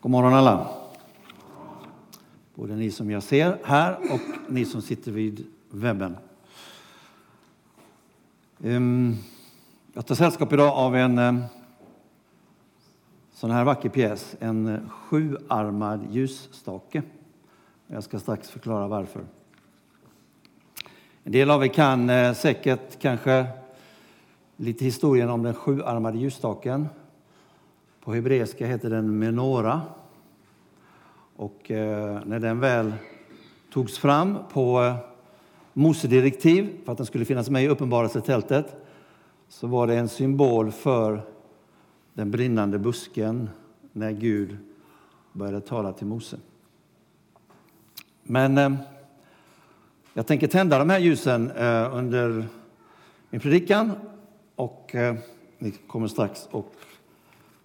God morgon alla. Både ni som jag ser här och ni som sitter vid webben. Ehm, jag tar sällskap idag av en ehm, sån här vacker pjäs, en sjuarmad ljusstake. Jag ska strax förklara varför. En del av er kan eh, säkert kanske lite historien om den sjuarmade ljusstaken. På hebreiska heter den menora. Och eh, när den väl togs fram på eh, Mose direktiv för att den skulle finnas med i uppenbarelsetältet så var det en symbol för den brinnande busken när Gud började tala till Mose. Men eh, jag tänker tända de här ljusen eh, under min predikan och eh, ni kommer strax att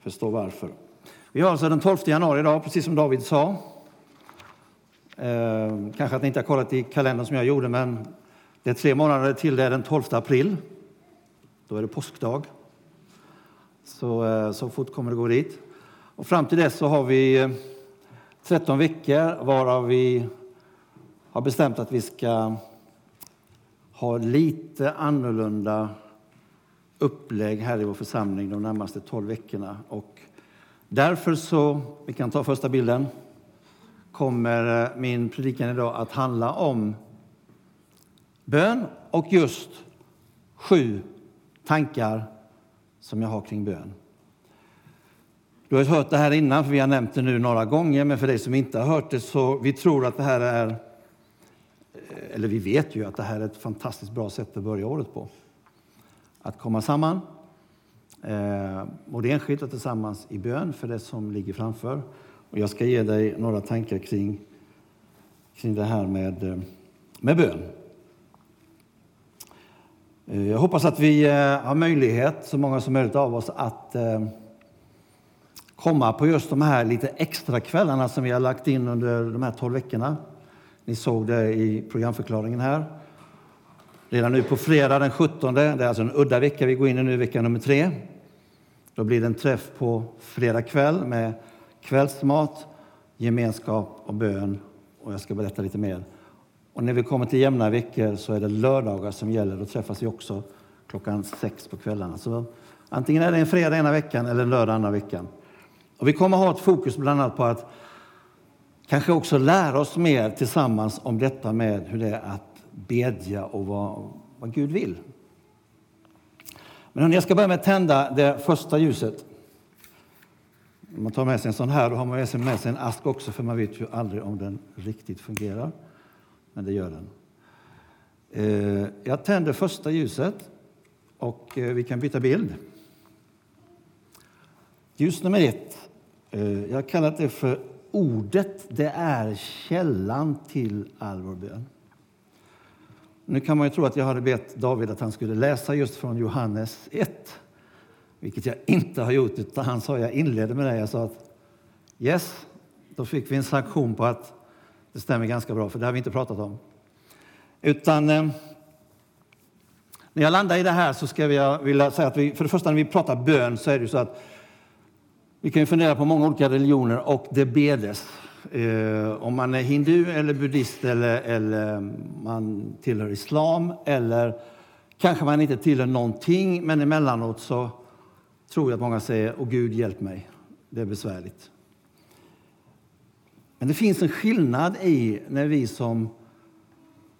förstå varför. Vi har alltså den 12 januari idag, precis som David sa. Eh, kanske att ni inte har kollat i kalendern som jag gjorde, men det är tre månader till det är den 12 april. Då är det påskdag. Så, eh, så fort kommer det gå dit. Och fram till dess så har vi eh, 13 veckor varav vi har bestämt att vi ska ha lite annorlunda upplägg här i vår församling de närmaste 12 veckorna. Och därför så, vi kan ta första bilden, kommer eh, min predikan idag att handla om bön och just sju tankar som jag har kring bön. Du har hört det här innan, för vi har nämnt det nu några gånger, men för dig som inte har hört det så vi tror att det här är, eh, eller vi vet ju att det här är ett fantastiskt bra sätt att börja året på att komma samman, eh, både enskilt och tillsammans i bön för det som ligger framför. Och jag ska ge dig några tankar kring, kring det här med, eh, med bön. Eh, jag hoppas att vi eh, har möjlighet, så många som möjligt av oss, att eh, komma på just de här lite extra kvällarna som vi har lagt in under de här tolv veckorna. Ni såg det i programförklaringen här. Redan nu på fredag den 17, det är alltså en udda vecka vi går in i nu, vecka nummer tre. Då blir det en träff på fredag kväll med kvällsmat, gemenskap och bön. Och jag ska berätta lite mer. Och när vi kommer till jämna veckor så är det lördagar som gäller. Då träffas vi också klockan sex på kvällarna. Så antingen är det en fredag ena veckan eller en lördag andra veckan. Och vi kommer ha ett fokus bland annat på att kanske också lära oss mer tillsammans om detta med hur det är att bedja och vad, vad Gud vill. Men jag ska börja med att tända det första ljuset. Om man tar med sig en sån här, då har man med sig, en ask också, för man vet ju aldrig om den riktigt fungerar. Men det gör den. Eh, jag tänder första ljuset och eh, vi kan byta bild. Ljus nummer ett. Eh, jag har kallat det för Ordet. Det är källan till all vår bön. Nu kan man ju tro att jag hade bett David att han skulle läsa just från Johannes 1, vilket jag inte har gjort. Utan han sa, jag inledde med det, jag sa att yes, då fick vi en sanktion på att det stämmer ganska bra, för det har vi inte pratat om. Utan eh, när jag landar i det här så ska jag vilja säga att vi, för det första när vi pratar bön så är det så att vi kan fundera på många olika religioner och det bedes. Eh, om man är hindu eller buddhist eller, eller man tillhör islam eller kanske man inte tillhör någonting, men emellanåt så tror jag att många säger Åh Gud, hjälp mig, det är besvärligt. Men det finns en skillnad i när vi som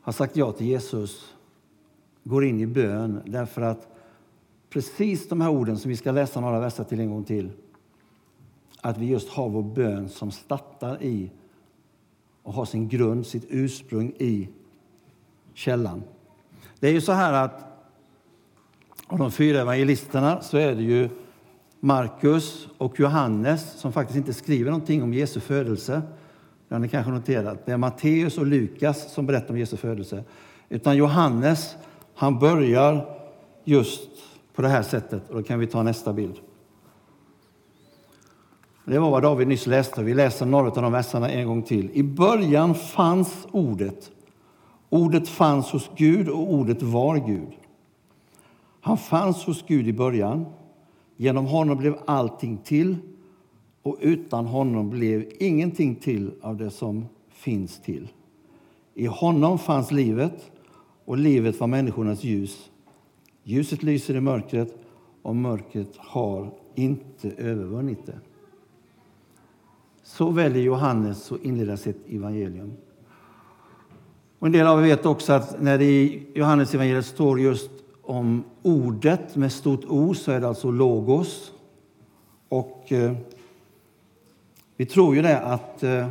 har sagt ja till Jesus går in i bön därför att precis de här orden som vi ska läsa några verser till en gång till att vi just har vår bön som startar i och har sin grund, sitt ursprung i källan. Det är ju så här att av de fyra evangelisterna så är det ju Markus och Johannes som faktiskt inte skriver någonting om Jesu födelse. Det har ni kanske noterat. Det är Matteus och Lukas som berättar om Jesu födelse. Utan Johannes, han börjar just på det här sättet. Och då kan vi ta nästa bild. Det var vad David nyss läste. Vi läser några av de verserna en gång till. I början fanns Ordet. Ordet fanns hos Gud och Ordet var Gud. Han fanns hos Gud i början. Genom honom blev allting till och utan honom blev ingenting till av det som finns till. I honom fanns livet, och livet var människornas ljus. Ljuset lyser i mörkret, och mörkret har inte övervunnit det. Så väljer Johannes att inleda sitt evangelium. Och en del av er vet också att när det i Johannes evangeliet står just om ordet med stort O så är det alltså logos. Och eh, vi tror ju det att eh,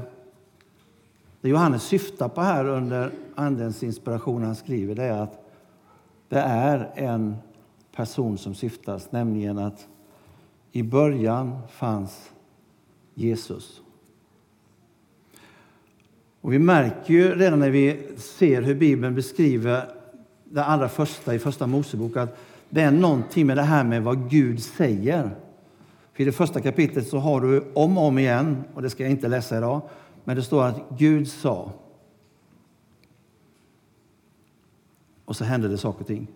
det Johannes syftar på här under Andens inspiration han skriver det är att det är en person som syftas, nämligen att i början fanns Jesus. Och vi märker ju redan när vi ser hur Bibeln beskriver det allra första i Första Mosebok att det är någonting med det här med vad Gud säger. För I det första kapitlet så har du om och om igen, och det ska jag inte läsa idag, men det står att Gud sa. Och så hände det saker och ting.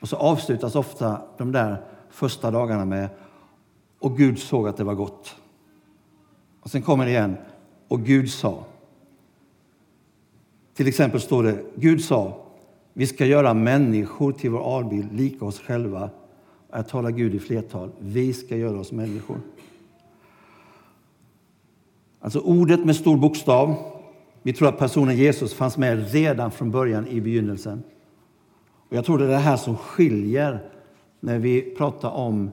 Och så avslutas ofta de där första dagarna med och Gud såg att det var gott. Och sen kommer det igen och Gud sa. Till exempel står det Gud sa vi ska göra människor till vår avbild, lika oss själva. Jag talar Gud i flertal. Vi ska göra oss människor. Alltså ordet med stor bokstav. Vi tror att personen Jesus fanns med redan från början i begynnelsen. Och jag tror det är det här som skiljer när vi pratar om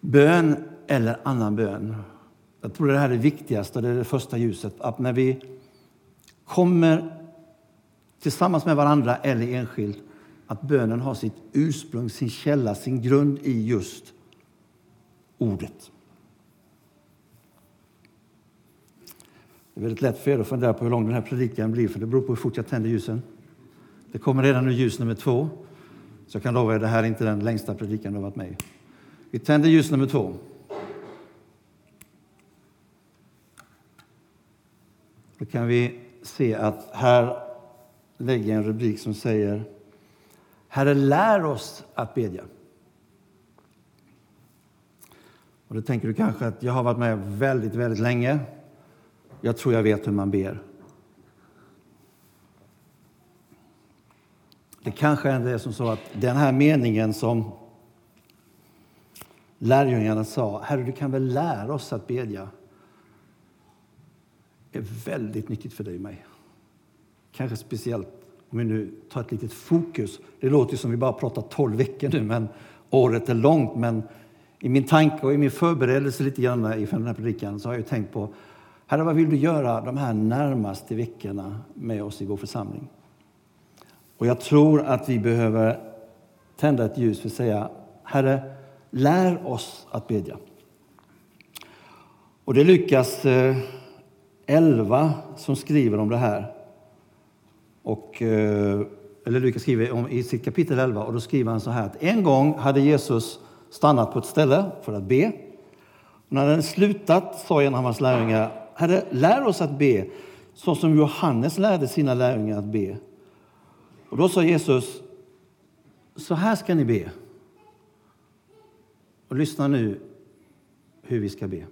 bön eller annan bön. Jag tror det här är det viktigaste, det är det första ljuset. Att när vi kommer tillsammans med varandra eller enskilt, att bönen har sitt ursprung, sin källa, sin grund i just ordet. Det är väldigt lätt för er att fundera på hur lång den här predikan blir, för det beror på hur fort jag tänder ljusen. Det kommer redan nu ljus nummer två, så jag kan lova er, det här är inte den längsta predikan du har varit med i. Vi tänder ljus nummer två. Då kan vi se att här lägger jag en rubrik som säger Herre, lär oss att bedja. Och då tänker du kanske att jag har varit med väldigt, väldigt länge. Jag tror jag vet hur man ber. Det kanske ändå är som så att den här meningen som lärjungarna sa, Herre, du kan väl lära oss att bedja, är väldigt nyttigt för dig och mig. Kanske speciellt om vi nu tar ett litet fokus. Det låter som vi bara pratar 12 veckor nu, men året är långt. Men i min tanke och i min förberedelse lite grann inför den här predikan så har jag tänkt på Herre, vad vill du göra de här närmaste veckorna med oss i vår församling? Och jag tror att vi behöver tända ett ljus för att säga Herre, lär oss att bedja. Och det lyckas eh, 11 som skriver om det här. Och, eh, eller Lukas skriver om, i sitt kapitel 11 och då skriver han så här att en gång hade Jesus stannat på ett ställe för att be. Och när han slutat sa en av hans lärjungar, Herre, lär oss att be så som Johannes lärde sina lärjungar att be. Och då sa Jesus, så här ska ni be. Och lyssna nu hur vi ska be.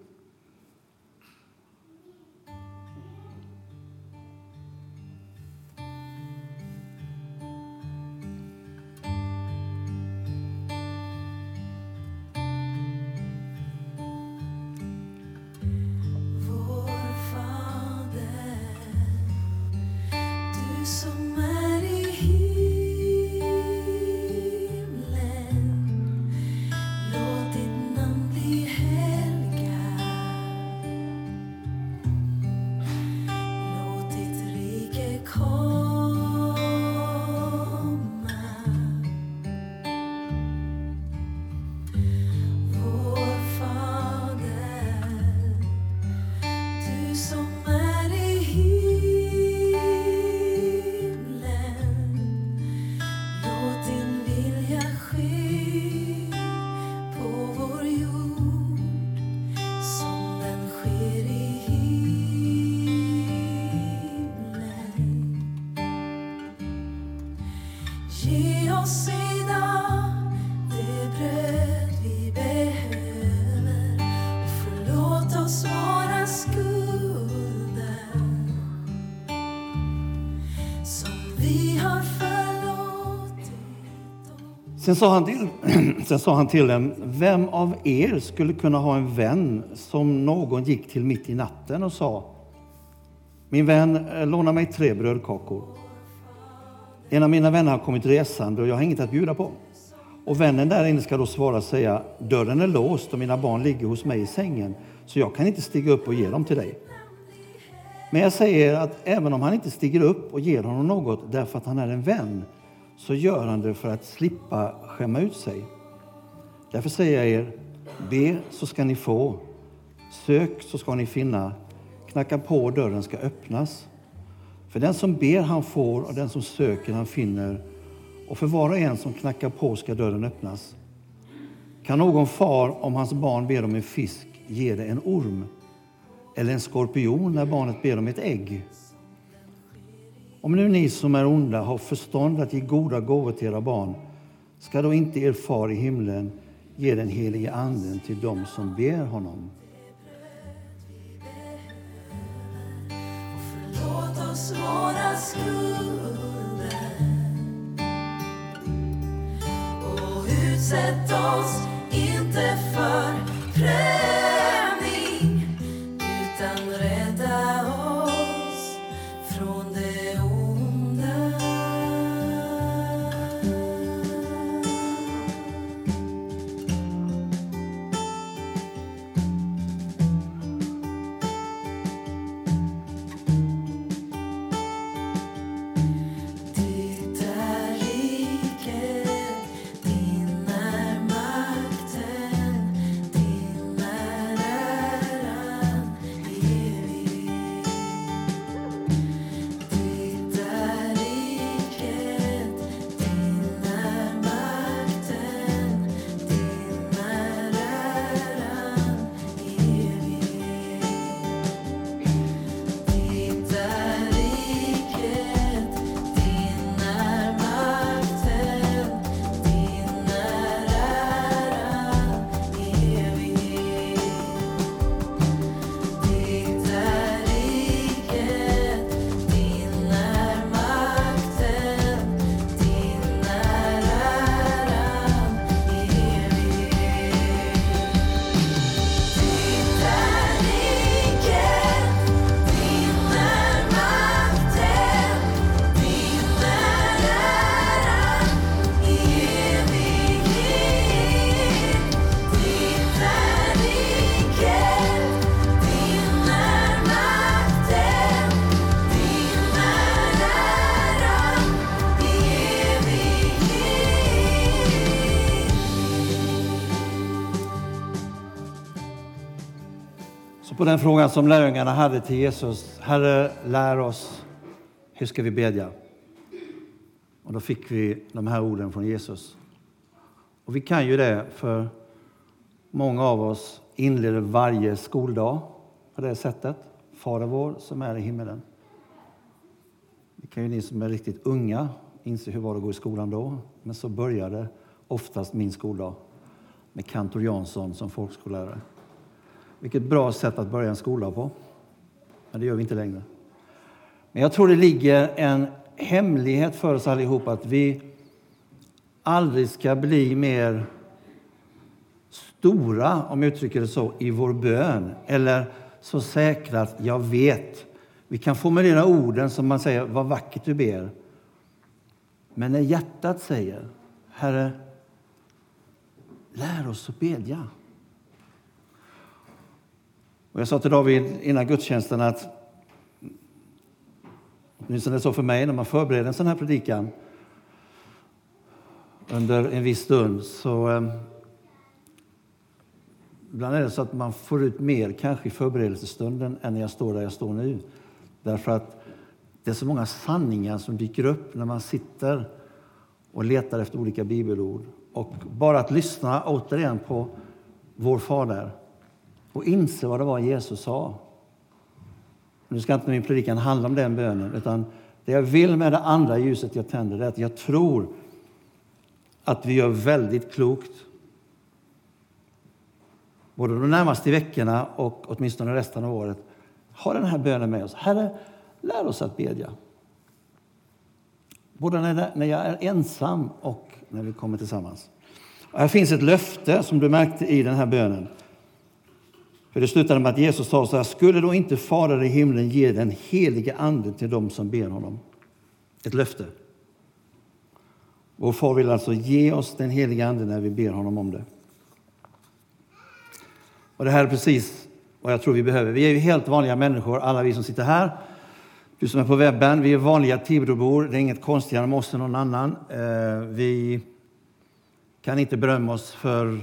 Sen sa, han till, sen sa han till dem, vem av er skulle kunna ha en vän som någon gick till mitt i natten och sa Min vän, eh, låna mig tre brödkakor. En av mina vänner har kommit resande och jag har inget att bjuda på. Och vännen där inne ska då svara och säga dörren är låst och mina barn ligger hos mig i sängen så jag kan inte stiga upp och ge dem till dig. Men jag säger att även om han inte stiger upp och ger honom något därför att han är en vän så gör han det för att slippa skämma ut sig. Därför säger jag er, be så ska ni få, sök så ska ni finna, knacka på och dörren ska öppnas. För den som ber han får och den som söker han finner och för var och en som knackar på ska dörren öppnas. Kan någon far, om hans barn ber om en fisk, ge det en orm? Eller en skorpion när barnet ber om ett ägg? Om nu ni som är onda har förstånd att ge goda gåvor till era barn, ska då inte er far i himlen ge den helige Anden till dem som ber honom? Förlåt oss våra skulder och utsätt oss inte för prövning Och den frågan som lärjungarna hade till Jesus, Herre, lär oss, hur ska vi bedja? Och då fick vi de här orden från Jesus. Och vi kan ju det, för många av oss inleder varje skoldag på det sättet. Fader vår som är i himmelen. Det kan ju ni som är riktigt unga inse hur var det att gå i skolan då. Men så började oftast min skoldag med kantor Jansson som folkskollärare. Vilket bra sätt att börja en skola på. Men det gör vi inte längre. Men jag tror det ligger en hemlighet för oss allihop att vi aldrig ska bli mer stora, om jag uttrycker det så, i vår bön. Eller så säkra att jag vet. Vi kan formulera orden som man säger, vad vackert du ber. Men när hjärtat säger, Herre, lär oss att bedja. Och jag sa till David innan gudstjänsten att åtminstone så för mig när man förbereder en sån här predikan under en viss stund så eh, ibland är det så att man får ut mer kanske i förberedelsestunden än när jag står där jag står nu. Därför att det är så många sanningar som dyker upp när man sitter och letar efter olika bibelord. Och bara att lyssna återigen på vår Fader och inse vad det var Jesus sa. Nu ska inte min predikan handla om den bönen, utan det jag vill med det andra ljuset jag tänder är att jag tror att vi gör väldigt klokt både de närmaste veckorna och åtminstone resten av året, ha den här bönen med oss. Herre, lär oss att bedja. Både när jag är ensam och när vi kommer tillsammans. Och här finns ett löfte som du märkte i den här bönen. För det slutade med att Jesus sa så här, skulle då inte Fader i himlen ge den helige Ande till dem som ber honom? Ett löfte. Vår far vill alltså ge oss den helige Ande när vi ber honom om det. Och det här är precis vad jag tror vi behöver. Vi är ju helt vanliga människor, alla vi som sitter här. Du som är på webben, vi är vanliga Tibrobor. Det är inget konstigare med oss än någon annan. Eh, vi kan inte berömma oss för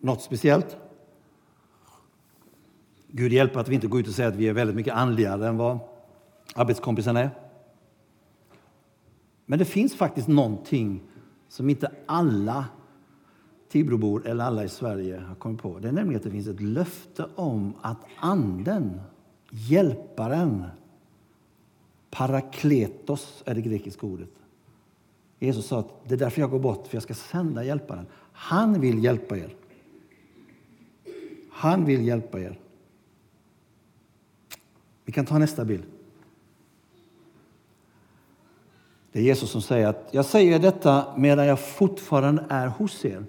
något speciellt. Gud hjälper att vi inte går ut och säger att vi är väldigt mycket andligare än vad arbetskompisarna är. Men det finns faktiskt någonting som inte alla Tibrobor eller alla i Sverige har kommit på. Det är nämligen att det finns ett löfte om att Anden, Hjälparen, Parakletos är det grekiska ordet. Jesus sa att det är därför jag går bort, för jag ska sända Hjälparen. Han vill hjälpa er. Han vill hjälpa er. Vi kan ta nästa bild. Det är Jesus som säger att jag säger detta medan jag fortfarande är hos er.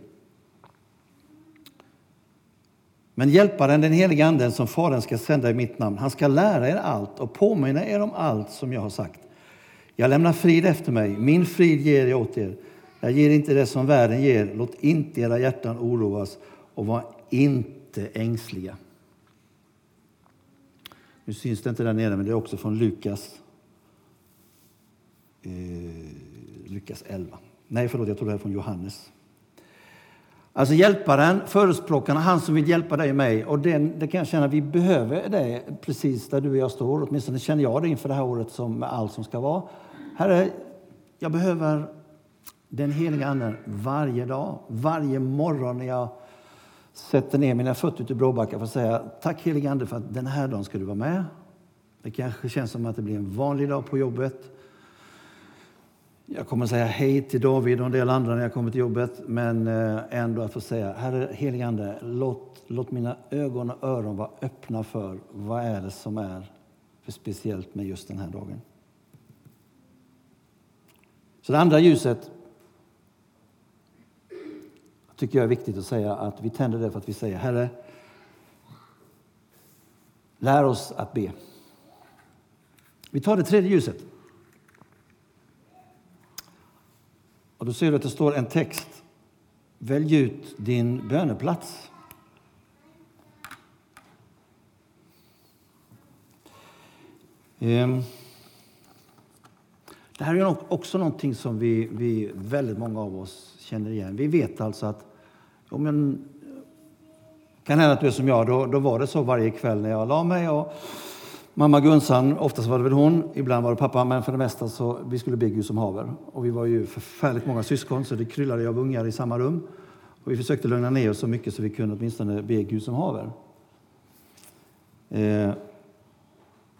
Men hjälparen, den helige Anden som Fadern ska sända i mitt namn, han ska lära er allt och påminna er om allt som jag har sagt. Jag lämnar frid efter mig, min frid ger jag åt er. Jag ger inte det som världen ger. Låt inte era hjärtan oroas och var inte ängsliga. Nu syns det inte där nere, men det är också från Lukas, eh, Lukas 11. Nej, förlåt, jag tror det är från Johannes. Alltså hjälparen, förespråkaren, han som vill hjälpa dig och mig. Och den, det kan jag känna, vi behöver det precis där du och jag står. Åtminstone känner jag det inför det här året som med allt som ska vara. Herre, jag behöver den heliga Anden varje dag, varje morgon när jag sätter ner mina fötter ute i Bråbacka för att säga tack helige Ande för att den här dagen ska du vara med. Det kanske känns som att det blir en vanlig dag på jobbet. Jag kommer att säga hej till David och en del andra när jag kommer till jobbet, men eh, ändå att få säga Herre helige Ande, låt, låt mina ögon och öron vara öppna för vad är det som är för speciellt med just den här dagen. Så det andra ljuset tycker jag är viktigt att säga att vi tänder det för att vi säger Herre, lär oss att be. Vi tar det tredje ljuset. Och då ser du att det står en text. Välj ut din böneplats. Ehm. Det här är också någonting som vi, vi, väldigt många av oss känner igen. Vi vet alltså att Jo, men kan hända att du är som jag, då, då var det så varje kväll när jag la mig. Och mamma Gunsan, oftast var det väl hon, ibland var det pappa, men för det mesta så vi skulle be Gud som haver. Och vi var ju förfärligt många syskon, så det kryllade av ungar i samma rum. Och vi försökte lugna ner oss så mycket så vi kunde åtminstone be Gud som haver. Eh,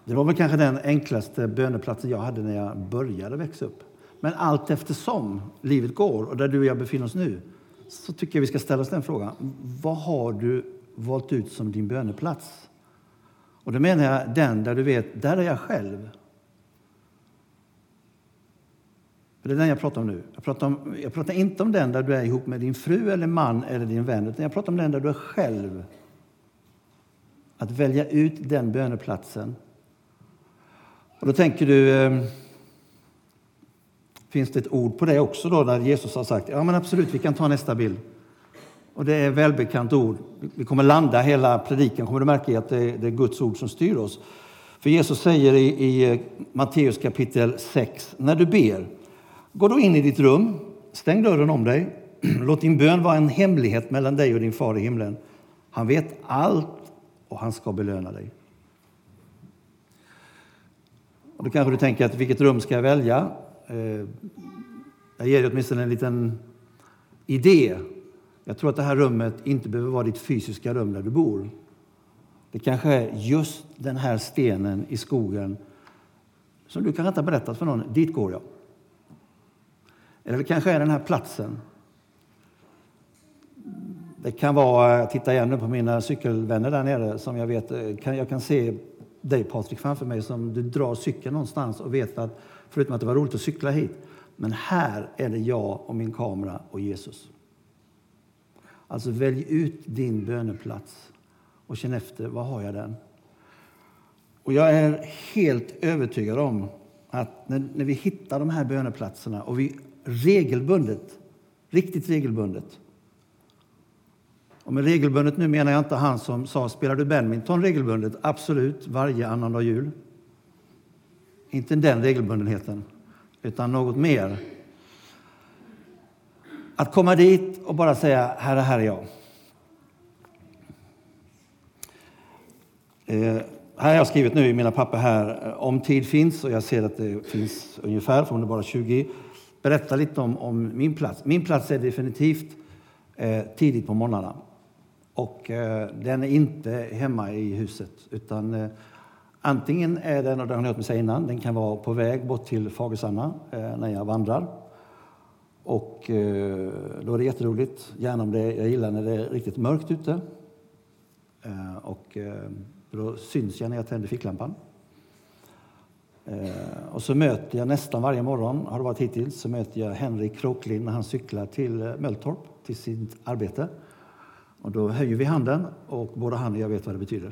det var väl kanske den enklaste böneplatsen jag hade när jag började växa upp. Men allt eftersom livet går och där du och jag befinner oss nu så tycker jag vi ska ställa oss den frågan. Vad har du valt ut som din böneplats? Och då menar jag den där du vet, där är jag själv. För det är den jag pratar om nu. Jag pratar, om, jag pratar inte om den där du är ihop med din fru eller man eller din vän, utan jag pratar om den där du är själv. Att välja ut den böneplatsen. Och då tänker du, eh, finns det ett ord på det också då, där Jesus har sagt, ja men absolut, vi kan ta nästa bild. Och det är välbekant ord. Vi kommer landa hela predikan, kommer du märka i att det är, det är Guds ord som styr oss. För Jesus säger i, i eh, Matteus kapitel 6, när du ber, gå då in i ditt rum, stäng dörren om dig, låt din bön vara en hemlighet mellan dig och din far i himlen. Han vet allt och han ska belöna dig. Och då kanske du tänker att vilket rum ska jag välja? Eh, Jag ger dig åtminstone en liten idé. Jag tror att det här rummet inte behöver vara ditt fysiska rum där du bor. Det kanske är just den här stenen i skogen som du kanske inte har berättat för någon. Dit går jag. Eller det kanske är den här platsen. Det kan vara, titta igen nu på mina cykelvänner där nere som jag vet, eh, kan, jag kan se dig Patrik framför mig som du drar cykeln någonstans och vet att förutom att det var roligt att cykla hit, men här är det jag och min kamera och Jesus. Alltså välj ut din böneplats och känn efter, var har jag den? Och jag är helt övertygad om att när, när vi hittar de här böneplatserna och vi regelbundet, riktigt regelbundet. Och med regelbundet nu menar jag inte han som sa, spelar du badminton regelbundet? Absolut, varje annandag jul. Inte den regelbundenheten, utan något mer. Att komma dit och bara säga, Herre, här är jag. Eh, här har jag skrivit nu i mina papper här, om tid finns, och jag ser att det finns ungefär, för hon är bara 20. Berätta lite om, om min plats. Min plats är definitivt eh, tidigt på morgnarna. Och eh, den är inte hemma i huset, utan eh, antingen är den, och det har ni hört mig säga innan, den kan vara på väg bort till Fagersanna eh, när jag vandrar. Och eh, då är det jätteroligt, gärna om det, jag gillar när det är riktigt mörkt ute. Eh, och eh, då syns jag när jag tänder ficklampan. Eh, och så möter jag nästan varje morgon, har det varit hittills, så möter jag Henrik Kråklin när han cyklar till eh, Mölltorp, till sitt arbete. Och då höjer vi handen och både han och jag vet vad det betyder.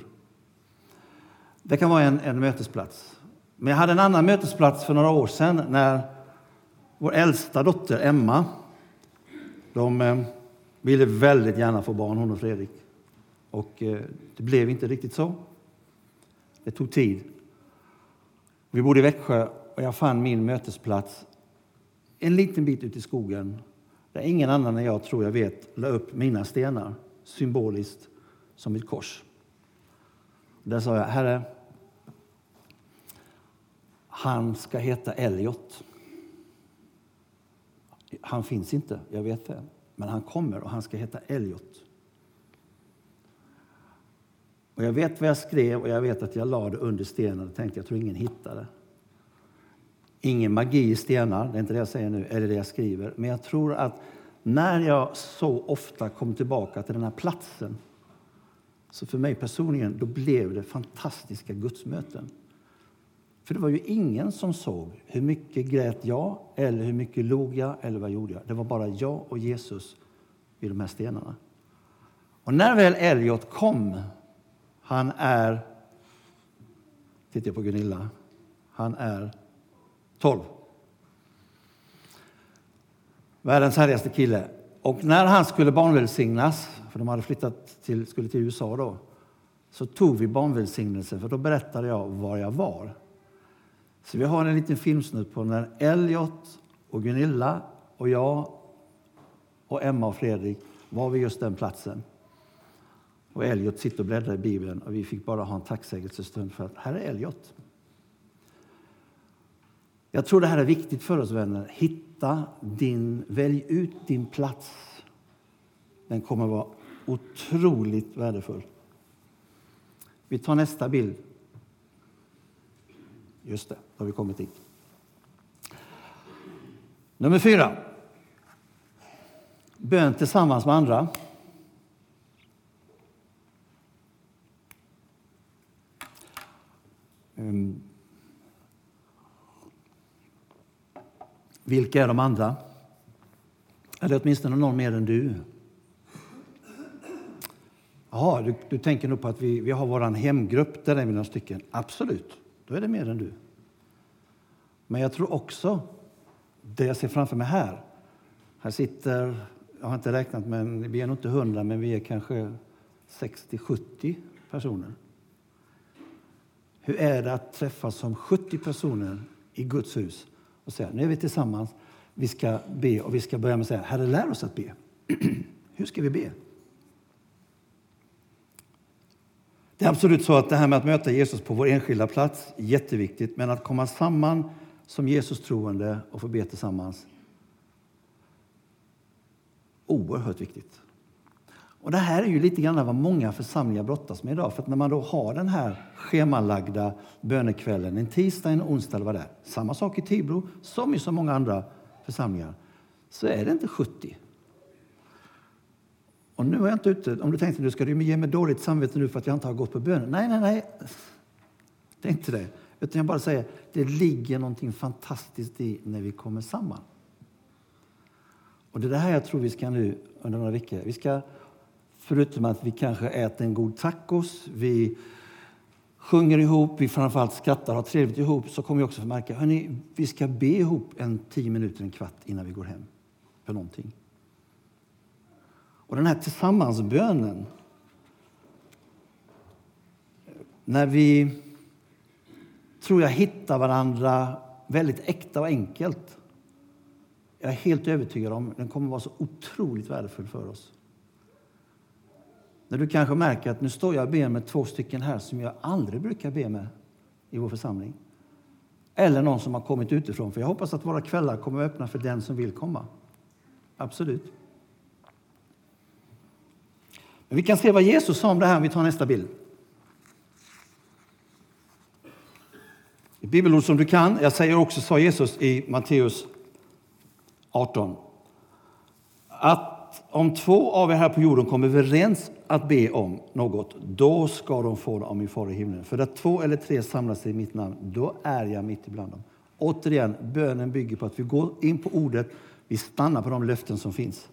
Det kan vara en, en mötesplats. Men jag hade en annan mötesplats för några år sedan när vår äldsta dotter Emma, de eh, ville väldigt gärna få barn, hon och Fredrik. Och eh, det blev inte riktigt så. Det tog tid. Vi bodde i Växjö och jag fann min mötesplats en liten bit ute i skogen där ingen annan än jag, tror jag vet, la upp mina stenar symboliskt som ett kors. Där sa jag, Herre, han ska heta Elliot. Han finns inte, jag vet det. Men han kommer och han ska heta Elliot. Och jag vet vad jag skrev och jag vet att jag la det under stenen och tänkte jag tror ingen hittar det. Ingen magi i stenar, det är inte det jag säger nu, eller det jag skriver. Men jag tror att när jag så ofta kom tillbaka till den här platsen så för mig personligen, då blev det fantastiska gudsmöten. För det var ju ingen som såg hur mycket grät jag, eller hur mycket log jag, eller vad gjorde jag. Det var bara jag och Jesus vid de här stenarna. Och när väl Elliot kom, han är, tittar jag på Gunilla, han är 12. Världens härligaste kille. Och när han skulle barnvälsignas, för de hade flyttat till, skulle till USA då, så tog vi barnvälsignelse, för då berättade jag var jag var. Så vi har en liten filmsnutt på när Elliot och Gunilla och jag och Emma och Fredrik var vid just den platsen. Och Elliot sitter och bläddrar i Bibeln och vi fick bara ha en tacksägelsestund för att här är Elliot. Jag tror det här är viktigt för oss vänner. Hitta din, välj ut din plats. Den kommer vara otroligt värdefull. Vi tar nästa bild. Just det, då har vi kommit dit. Nummer fyra. Bön tillsammans med andra. Um, vilka är de andra? Är det åtminstone någon mer än du? Jaha, du, du tänker nog på att vi, vi har vår hemgrupp, där är vi några stycken. Absolut, då är det mer än du. Men jag tror också, det jag ser framför mig här, här sitter, jag har inte räknat, men vi är nog inte hundra, men vi är kanske 60-70 personer. Hur är det att träffas som 70 personer i Guds hus och säga nu är vi tillsammans, vi ska be och vi ska börja med att säga Herre lär oss att be. Hur ska vi be? Det är absolut så att det här med att möta Jesus på vår enskilda plats är jätteviktigt, men att komma samman som Jesus troende och få be tillsammans oerhört viktigt. Och Det här är ju lite grann vad många församlingar brottas med idag. För att när man då har den här schemalagda bönekvällen, en tisdag, en onsdag eller vad det är, samma sak i Tibro som i så många andra församlingar, så är det inte 70. Och nu är jag inte ute, om du tänkte att du ska ge mig dåligt samvete nu för att jag inte har gått på bönen. Nej, nej, nej. Det är inte det. Utan jag bara säger, det ligger någonting fantastiskt i när vi kommer samman. Och det är det här jag tror vi ska nu under några veckor. Vi ska, förutom att vi kanske äter en god tacos, vi sjunger ihop, vi framförallt skrattar och har trevligt ihop, så kommer vi också att märka, hörni, vi ska be ihop en tio minuter, en kvart innan vi går hem för någonting. Och den här tillsammansbönen, när vi, tror jag, hittar varandra väldigt äkta och enkelt. Jag är helt övertygad om den kommer vara så otroligt värdefull för oss. När du kanske märker att nu står jag och ber med två stycken här som jag aldrig brukar be med i vår församling. Eller någon som har kommit utifrån. För jag hoppas att våra kvällar kommer att öppna för den som vill komma. Absolut. Men vi kan se vad Jesus sa om det här om vi tar nästa bild. Ett bibelord som du kan. Jag säger också, sa Jesus i Matteus 18. Att om två av er här på jorden kommer överens att be om något, då ska de få det av min far i himlen. För där två eller tre samlas i mitt namn, då är jag mitt ibland dem. Återigen, bönen bygger på att vi går in på ordet, vi stannar på de löften som finns.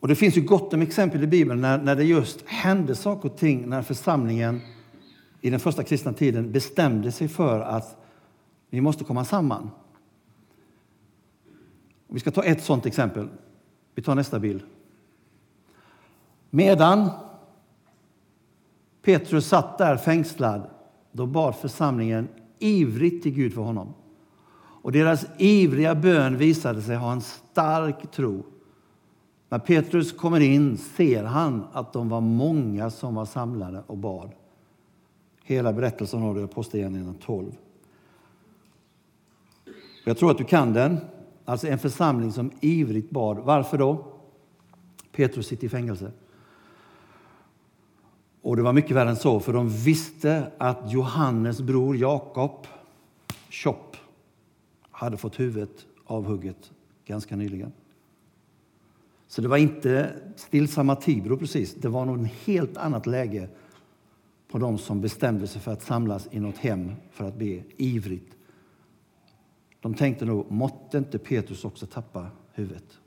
Och Det finns ju gott om exempel i Bibeln när, när det just hände saker och ting när församlingen i den första kristna tiden bestämde sig för att vi måste komma samman. Och vi ska ta ett sådant exempel. Vi tar nästa bild. Medan Petrus satt där fängslad, då bad församlingen ivrigt till Gud för honom. Och deras ivriga bön visade sig ha en stark tro. När Petrus kommer in ser han att de var många som var samlade och bad. Hela berättelsen har du i Apostlagärningarna 12. Jag tror att du kan den. Alltså en församling som ivrigt bad. Varför då? Petrus sitter i fängelse. Och det var mycket värre än så, för de visste att Johannes bror Jakob, Chopp, hade fått huvudet avhugget ganska nyligen. Så det var inte stillsamma Tibro precis. Det var något helt annat läge på de som bestämde sig för att samlas i något hem för att be ivrigt. De tänkte nog, måtte inte Petrus också tappa huvudet?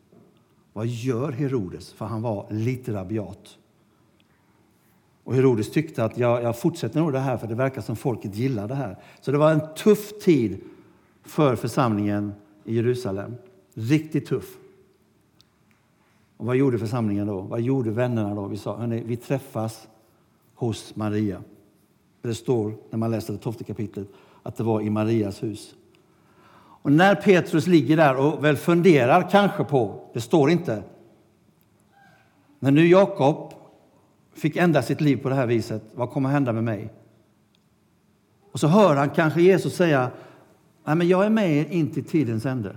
Vad gör Herodes? För han var lite rabiat. Och Herodes tyckte att jag, jag fortsätter nog det här för det verkar som folket gillar det här. Så det var en tuff tid för församlingen i Jerusalem. Riktigt tuff. Och vad gjorde församlingen då? Vad gjorde vännerna då? Vi sa, hörni, vi träffas hos Maria. Det står när man läser det tolfte kapitlet att det var i Marias hus. Och när Petrus ligger där och väl funderar kanske på, det står inte, när nu Jakob fick ändra sitt liv på det här viset, vad kommer att hända med mig? Och så hör han kanske Jesus säga, Nej, men jag är med er in till tidens ände.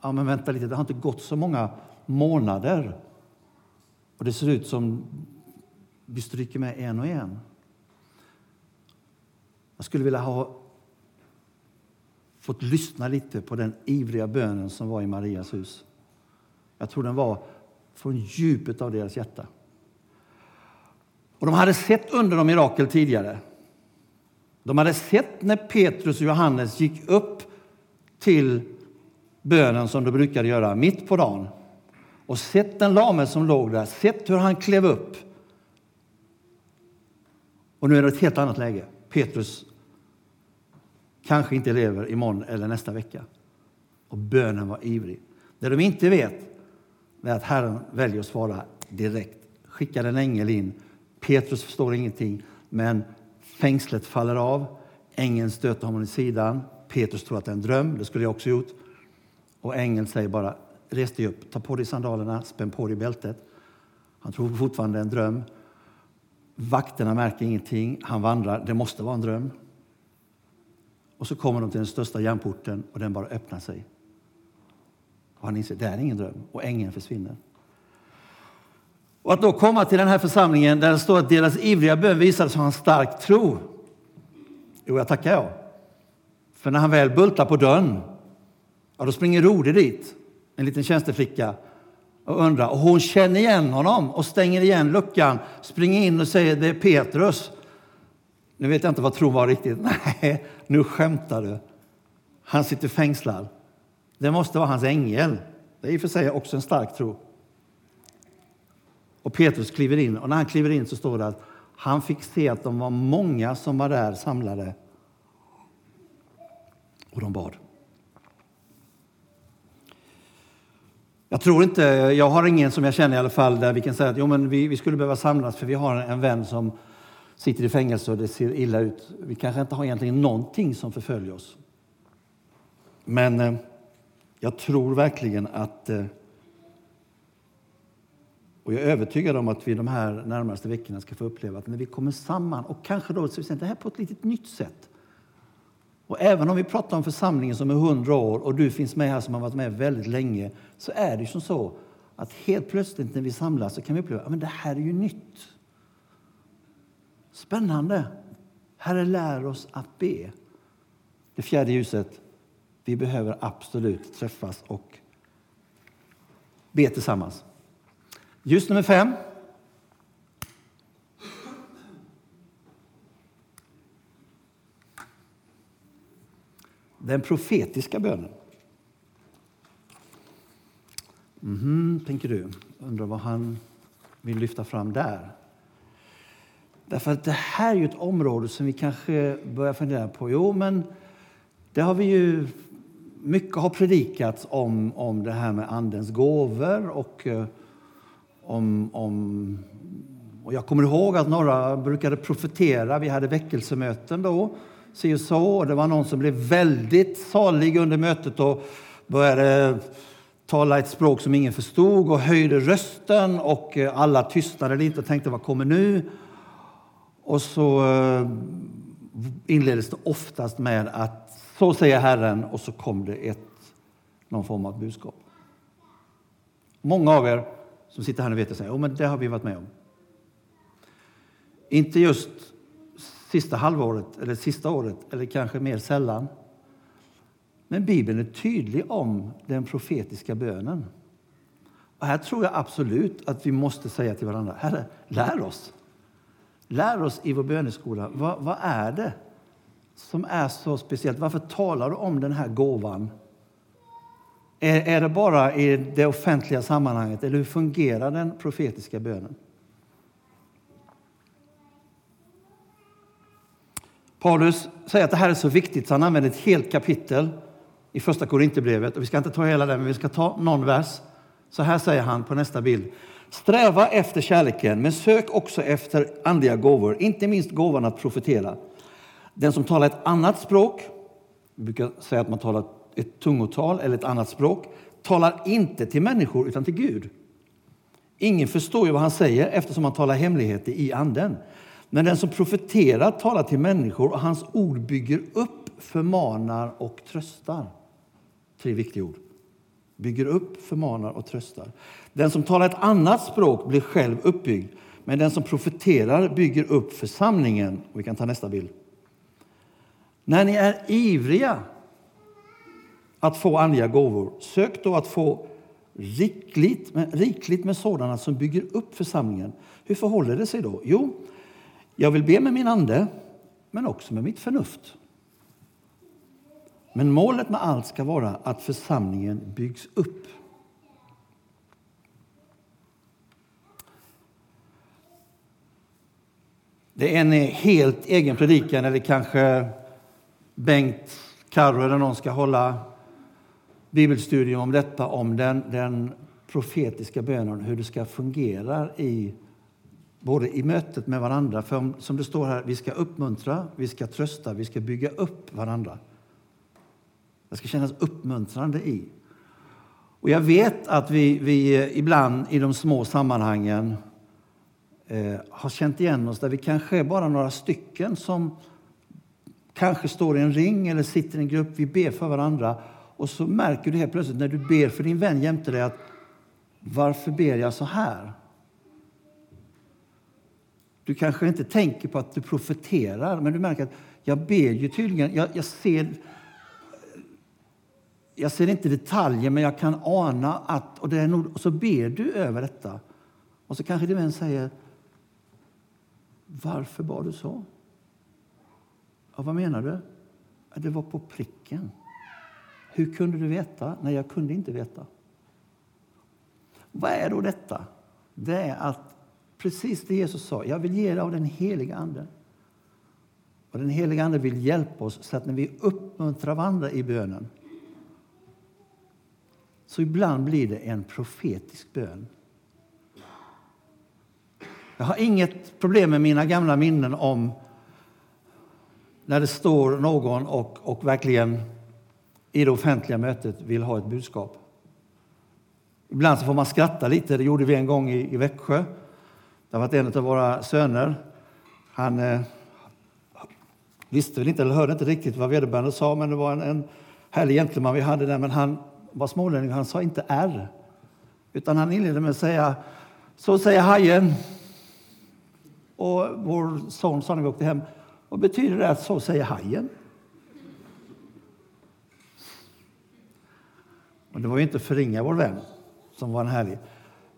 Ja, men vänta lite, det har inte gått så många månader. Och det ser ut som vi stryker med en och en. Jag skulle vilja ha fått lyssna lite på den ivriga bönen som var i Marias hus. Jag tror den var från djupet av deras hjärta. Och de hade sett under och mirakel tidigare. De hade sett när Petrus och Johannes gick upp till bönen som de brukade göra mitt på dagen och sett den lame som låg där, sett hur han klev upp. Och nu är det ett helt annat läge. Petrus kanske inte lever imorgon eller nästa vecka. Och bönen var ivrig. Det de inte vet är att Herren väljer att svara direkt. Skickar en ängel in. Petrus förstår ingenting, men fängslet faller av. Ängeln stöter honom i sidan. Petrus tror att det är en dröm. Det skulle jag också gjort. Och ängeln säger bara res dig upp, ta på dig sandalerna, spänn på dig bältet. Han tror fortfarande en dröm. Vakterna märker ingenting. Han vandrar. Det måste vara en dröm. Och så kommer de till den största järnporten och den bara öppnar sig. Och han inser det är ingen dröm och ängeln försvinner. Och att då komma till den här församlingen där det står att deras ivriga bön visade sig ha en stark tro. Jo, jag tackar jag. För när han väl bultar på dörren, ja, då springer Rode dit, en liten tjänsteflicka, och undrar. Och hon känner igen honom och stänger igen luckan, springer in och säger det är Petrus. Nu vet jag inte vad tron var riktigt. Nej, nu skämtar du. Han sitter fängslad. Det måste vara hans ängel. Det är i och för sig också en stark tro. Och Petrus kliver in och när han kliver in så står det att han fick se att de var många som var där samlade. Och de bad. Jag tror inte, jag har ingen som jag känner i alla fall där vi kan säga att jo, men vi, vi skulle behöva samlas för vi har en, vän som sitter i fängelse och det ser illa ut. Vi kanske inte har egentligen någonting som förföljer oss. Men eh, jag tror verkligen att eh, och jag är övertygad om att vi de här närmaste veckorna ska få uppleva att när vi kommer samman och kanske då så vi säger, det här på ett litet nytt sätt. Och även om vi pratar om församlingen som är hundra år och du finns med här som har varit med väldigt länge så är det ju som så att helt plötsligt när vi samlas så kan vi uppleva att det här är ju nytt. Spännande. Herre, lär oss att be. Det fjärde ljuset. Vi behöver absolut träffas och be tillsammans. Ljus nummer fem. Den profetiska bönen. Mhm, tänker du. Undrar vad han vill lyfta fram där. Därför att det här är ju ett område som vi kanske börjar fundera på. Jo, men det har vi ju... Mycket har predikats om, om det här med Andens gåvor och eh, om, om... Och jag kommer ihåg att några brukade profetera. Vi hade väckelsemöten då, si och så. Och det var någon som blev väldigt salig under mötet och började tala ett språk som ingen förstod och höjde rösten och eh, alla tystnade lite och tänkte vad kommer nu? Och så eh, inleddes det oftast med att så säger Herren och så kom det ett, någon form av budskap. Många av er som sitter här nu vet att oh, men det har vi varit med om. Inte just sista halvåret eller sista året eller kanske mer sällan. Men Bibeln är tydlig om den profetiska bönen. Och här tror jag absolut att vi måste säga till varandra, Herre, lär oss. Lär oss i vår böneskola, vad, vad är det som är så speciellt? Varför talar du om den här gåvan? Är, är det bara i det offentliga sammanhanget eller hur fungerar den profetiska bönen? Paulus säger att det här är så viktigt så han använder ett helt kapitel i första Korinthierbrevet. Vi ska inte ta hela den, men vi ska ta någon vers. Så här säger han på nästa bild. Sträva efter kärleken, men sök också efter andliga gåvor, inte minst gåvan att profetera. Den som talar ett annat språk, vi brukar säga att man talar ett tungotal eller ett annat språk, talar inte till människor utan till Gud. Ingen förstår ju vad han säger eftersom han talar hemligheter i anden. Men den som profeterar talar till människor och hans ord bygger upp, förmanar och tröstar. Tre viktiga ord. Bygger upp, förmanar och tröstar. Den som talar ett annat språk blir själv uppbyggd. Men den som profeterar bygger upp församlingen. Och vi kan ta nästa bild. När ni är ivriga att få andliga gåvor, sök då att få rikligt med, rikligt med sådana som bygger upp församlingen. Hur förhåller det sig då? Jo, jag vill be med min ande, men också med mitt förnuft. Men målet med allt ska vara att församlingen byggs upp. Det är en helt egen predikan, eller kanske Bengt, Carro eller någon ska hålla bibelstudium om detta, om den, den profetiska bönen, hur det ska fungera i både i mötet med varandra, för som det står här, vi ska uppmuntra, vi ska trösta, vi ska bygga upp varandra. Det ska kännas uppmuntrande i. Och jag vet att vi, vi eh, ibland i de små sammanhangen eh, har känt igen oss där vi kanske är bara några stycken som kanske står i en ring eller sitter i en grupp. Vi ber för varandra och så märker du helt plötsligt när du ber för din vän jämte dig att varför ber jag så här? Du kanske inte tänker på att du profeterar, men du märker att jag ber ju tydligen. Jag, jag ser jag ser inte detaljer, men jag kan ana att... Och, det är nog, och så ber du över detta. Och så kanske din vän säger, varför bad du så? Ja, vad menar du? Ja, det var på pricken. Hur kunde du veta? Nej, jag kunde inte veta. Vad är då detta? Det är att precis det Jesus sa, jag vill ge er av den heliga Ande. Och den heliga Ande vill hjälpa oss så att när vi uppmuntrar varandra i bönen så ibland blir det en profetisk bön. Jag har inget problem med mina gamla minnen om när det står någon och, och verkligen i det offentliga mötet vill ha ett budskap. Ibland så får man skratta lite. Det gjorde vi en gång i, i Växjö. Det var en av våra söner. Han eh, visste väl inte eller hörde inte riktigt vad vederbörande sa, men det var en, en härlig gentleman vi hade där. Men han var smålänning och han sa inte R, utan han inledde med att säga så säger hajen. Och vår son sa när vi åkte hem, vad betyder det att så säger hajen? Och det var ju inte förringa vår vän, som var en härlig.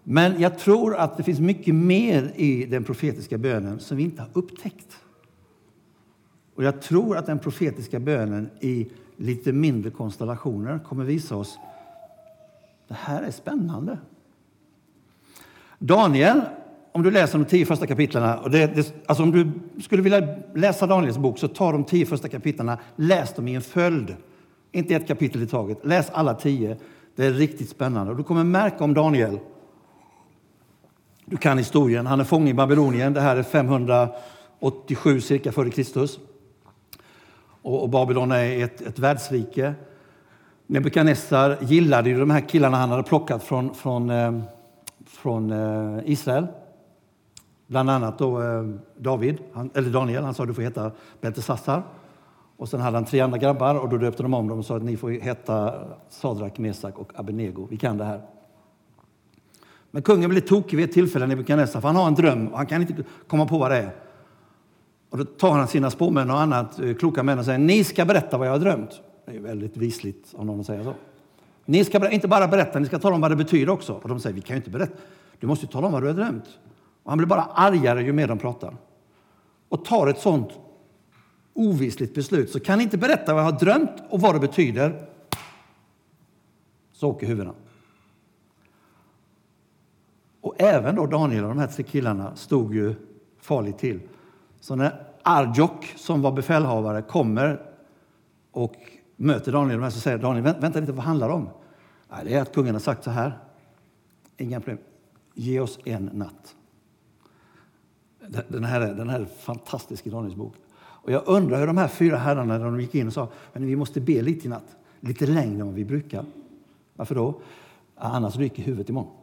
Men jag tror att det finns mycket mer i den profetiska bönen som vi inte har upptäckt. Och jag tror att den profetiska bönen i lite mindre konstellationer kommer visa oss det här är spännande. Daniel, om du läser de tio första kapitlen, och det, det, alltså om du skulle vilja läsa Daniels bok så ta de tio första kapitlen, läs dem i en följd. Inte ett kapitel i taget. Läs alla tio. Det är riktigt spännande. Och du kommer märka om Daniel. Du kan historien. Han är fånge i Babylonien. Det här är 587 cirka före Kristus. Och, och Babylon är ett, ett världsrike. Nebukadnessar gillade ju de här killarna han hade plockat från, från, eh, från eh, Israel. Bland annat då, eh, David, han, eller Daniel. Han sa du får heta Beltesassar. Och sen hade han tre andra grabbar och då döpte de om dem och sa att ni får heta Sadrak, Mesak och Abednego. Vi kan det här. Men kungen blir tokig vid ett tillfälle, Nebukadnessar, för han har en dröm och han kan inte komma på vad det är. Och då tar han sina spåmän och annat, eh, kloka män och säger ni ska berätta vad jag har drömt. Det är väldigt visligt om någon säger så. Ni ska inte bara berätta, ni ska tala om vad det betyder också. Och de säger vi kan ju inte berätta. Du måste ju tala om vad du har drömt. Och han blir bara argare ju mer de pratar. Och tar ett sånt ovisligt beslut. Så kan ni inte berätta vad jag har drömt och vad det betyder. Så åker huvudena. Och även då Daniel och de här tre killarna stod ju farligt till. Så när Arjok, som var befälhavare, kommer och möter Daniel och de här så säger Daniel, vänta lite, vad handlar det om? Nej, det är att kungen har sagt så här. Inga problem. Ge oss en natt. Den här, den här är fantastisk i Daniels bok. Och jag undrar hur de här fyra herrarna när de gick in och sa men vi måste be lite i natt. Lite längre än vad vi brukar. Varför då? Annars ryker huvudet imorgon.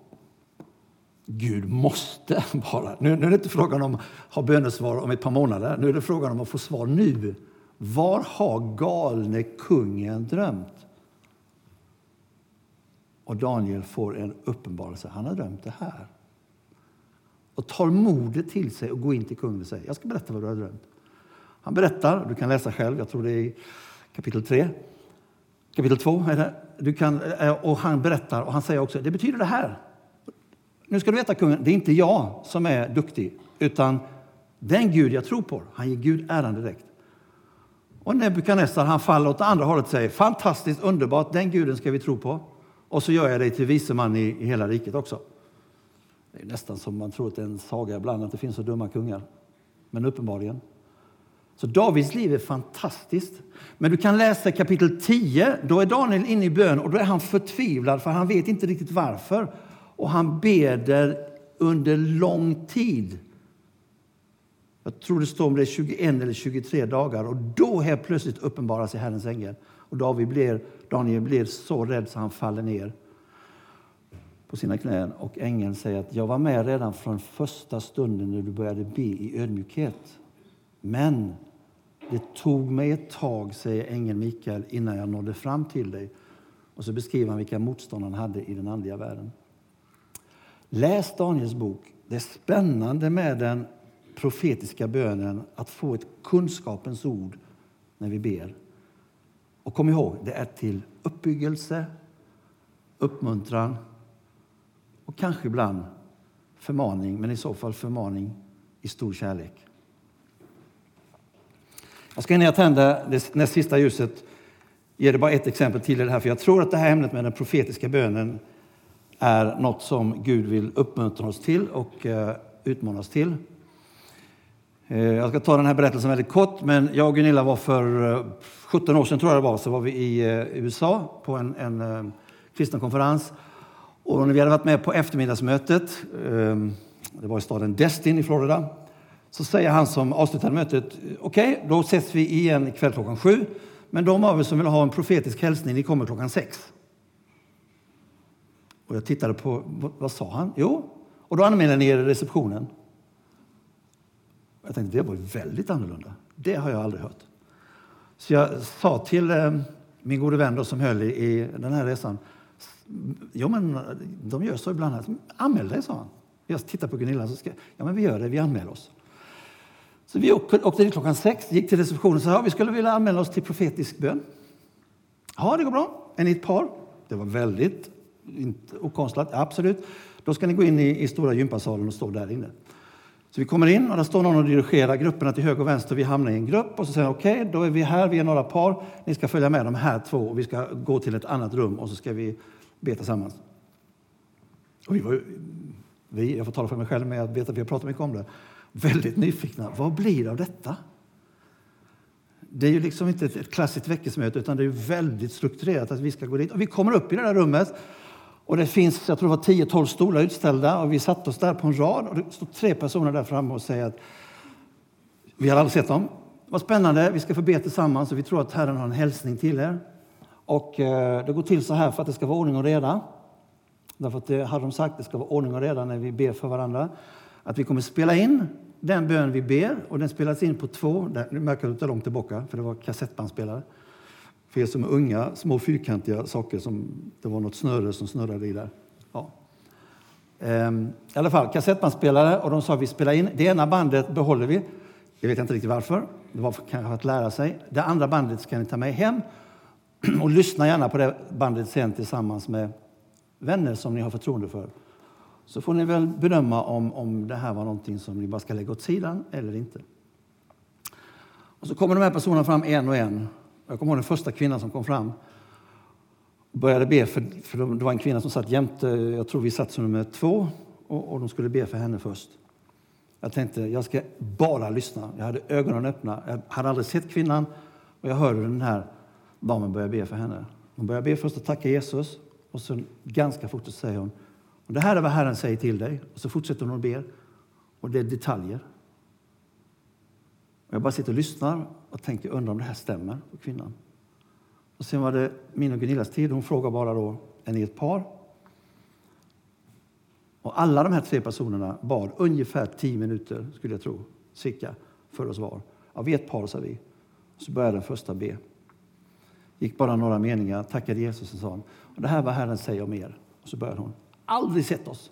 Gud måste bara. Nu, nu är det inte frågan om att ha bönesvar om ett par månader. Nu är det frågan om att få svar nu. Var har galne kungen drömt? Och Daniel får en uppenbarelse. Han har drömt det här. Och tar modet till sig och går in till kungen och säger jag ska berätta vad du har drömt. Han berättar, du kan läsa själv, jag tror det är kapitel 3. Kapitel 2 är det. Du kan, eh, och han berättar och han säger också det betyder det här. Nu ska du veta kungen, det är inte jag som är duktig utan den Gud jag tror på. Han ger Gud äran direkt. Och Nebukadnessar han faller åt andra hållet och säger fantastiskt underbart, den guden ska vi tro på. Och så gör jag dig till viseman i, i hela riket också. Det är nästan som man tror att det är en saga ibland att det finns så dumma kungar. Men uppenbarligen. Så Davids liv är fantastiskt. Men du kan läsa kapitel 10. Då är Daniel inne i bön och då är han förtvivlad för han vet inte riktigt varför. Och han beder under lång tid. Jag tror det står om det är 21 eller 23 dagar och då helt plötsligt uppenbarar sig Herrens ängel. Och David blir, Daniel blir så rädd så han faller ner på sina knän och ängeln säger att jag var med redan från första stunden när du började be i ödmjukhet. Men det tog mig ett tag, säger ängeln Mikael, innan jag nådde fram till dig. Och så beskriver han vilka motstånd han hade i den andliga världen. Läs Daniels bok. Det är spännande med den profetiska bönen att få ett kunskapens ord när vi ber. Och kom ihåg, det är till uppbyggelse, uppmuntran och kanske ibland förmaning, men i så fall förmaning i stor kärlek. Jag ska innan jag tänder det näst sista ljuset ge det bara ett exempel till i det här, för jag tror att det här ämnet med den profetiska bönen är något som Gud vill uppmuntra oss till och eh, utmana oss till. Eh, jag ska ta den här berättelsen väldigt kort, men jag och Gunilla var för eh, 17 år sedan tror jag det var, så var vi i USA på en, en kristen konferens. Och när vi hade varit med på eftermiddagsmötet, det var i staden Destin i Florida, så säger han som avslutade mötet, okej, då ses vi igen ikväll klockan sju, men de av er som vill ha en profetisk hälsning, ni kommer klockan sex. Och jag tittade på, vad, vad sa han? Jo, och då anmälde ni er i receptionen. Jag tänkte, det var väldigt annorlunda. Det har jag aldrig hört. Så jag sa till eh, min gode vän då, som höll i, i den här resan, jo men eh, de gör så ibland. Här. Anmäl dig, sa han. Jag tittade på Gunilla, så ska, ja men vi gör det, vi anmäler oss. Så vi åkte, åkte dit klockan sex, gick till receptionen och sa, ja, vi skulle vilja anmäla oss till profetisk bön. Ja, det går bra. Är ni ett par? Det var väldigt inte okonstlat, absolut. Då ska ni gå in i, i stora gympasalen och stå där inne. Så vi kommer in och där står någon och dirigerar grupperna till höger och vänster. Vi hamnar i en grupp och så säger okej, okay, då är vi här, vi är några par. Ni ska följa med de här två och vi ska gå till ett annat rum och så ska vi be tillsammans. Och vi var vi, jag får tala för mig själv, men jag vet att vi har pratat mycket om det, väldigt nyfikna. Vad blir det av detta? Det är ju liksom inte ett, ett klassiskt väckelsemöte utan det är väldigt strukturerat att vi ska gå dit. Och vi kommer upp i det där rummet och det finns, jag tror det var 10-12 stolar utställda och vi satte oss där på en rad och det stod tre personer där framme och säger att vi har aldrig sett dem. Vad spännande, vi ska få be tillsammans och vi tror att Herren har en hälsning till er. Och eh, det går till så här för att det ska vara ordning och reda. Därför att det hade de sagt, det ska vara ordning och reda när vi ber för varandra. Att vi kommer spela in den bön vi ber och den spelas in på två, där, nu märker du att det är långt tillbaka för det var kassettbandspelare. För er som är unga, små fyrkantiga saker som det var något snöre som snurrade i där. Ja. Ehm, I alla fall, kassettbandspelare och de sa vi spelar in. Det ena bandet behåller vi. Jag vet inte riktigt varför. Det var kanske att lära sig. Det andra bandet ska ni ta med hem och lyssna gärna på det bandet sen tillsammans med vänner som ni har förtroende för. Så får ni väl bedöma om, om det här var någonting som ni bara ska lägga åt sidan eller inte. Och så kommer de här personerna fram en och en. Jag kommer ihåg den första kvinnan som kom fram och började be, för, för det var en kvinna som satt jämte, jag tror vi satt som nummer två, och, och de skulle be för henne först. Jag tänkte, jag ska bara lyssna. Jag hade ögonen öppna. Jag hade aldrig sett kvinnan och jag hörde den här damen börja be för henne. Hon börjar be först att tacka Jesus och sen ganska fort så säger hon, och det här är vad Herren säger till dig. Och så fortsätter hon att be. Och det är detaljer. Jag bara sitter och lyssnar och tänker, undrar om det här stämmer på kvinnan. Och sen var det min och Gunillas tid. Hon frågar bara då, är ni ett par? Och alla de här tre personerna bad ungefär tio minuter, skulle jag tro, cirka, för oss var. Ja, vi är ett par, sa vi. Så började den första be. Gick bara några meningar, tackade Jesus och sa, och det här var Herren säger om er. Och så började hon, aldrig sett oss.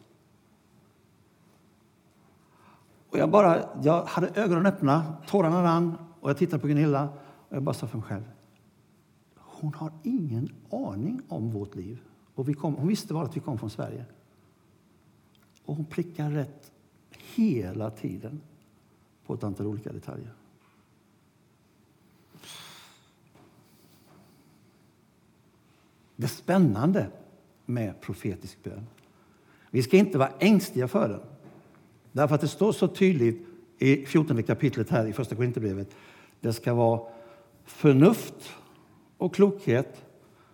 Och jag, bara, jag hade ögonen öppna, tårarna rann och jag tittade på Gunilla och jag bara sa för mig själv. Hon har ingen aning om vårt liv. Och vi kom, hon visste bara att vi kom från Sverige. Och hon prickar rätt hela tiden på ett antal olika detaljer. Det spännande med profetisk bön. Vi ska inte vara ängsliga för den. Därför att det står så tydligt i 14 kapitlet här i första Korinthierbrevet. Det ska vara förnuft och klokhet.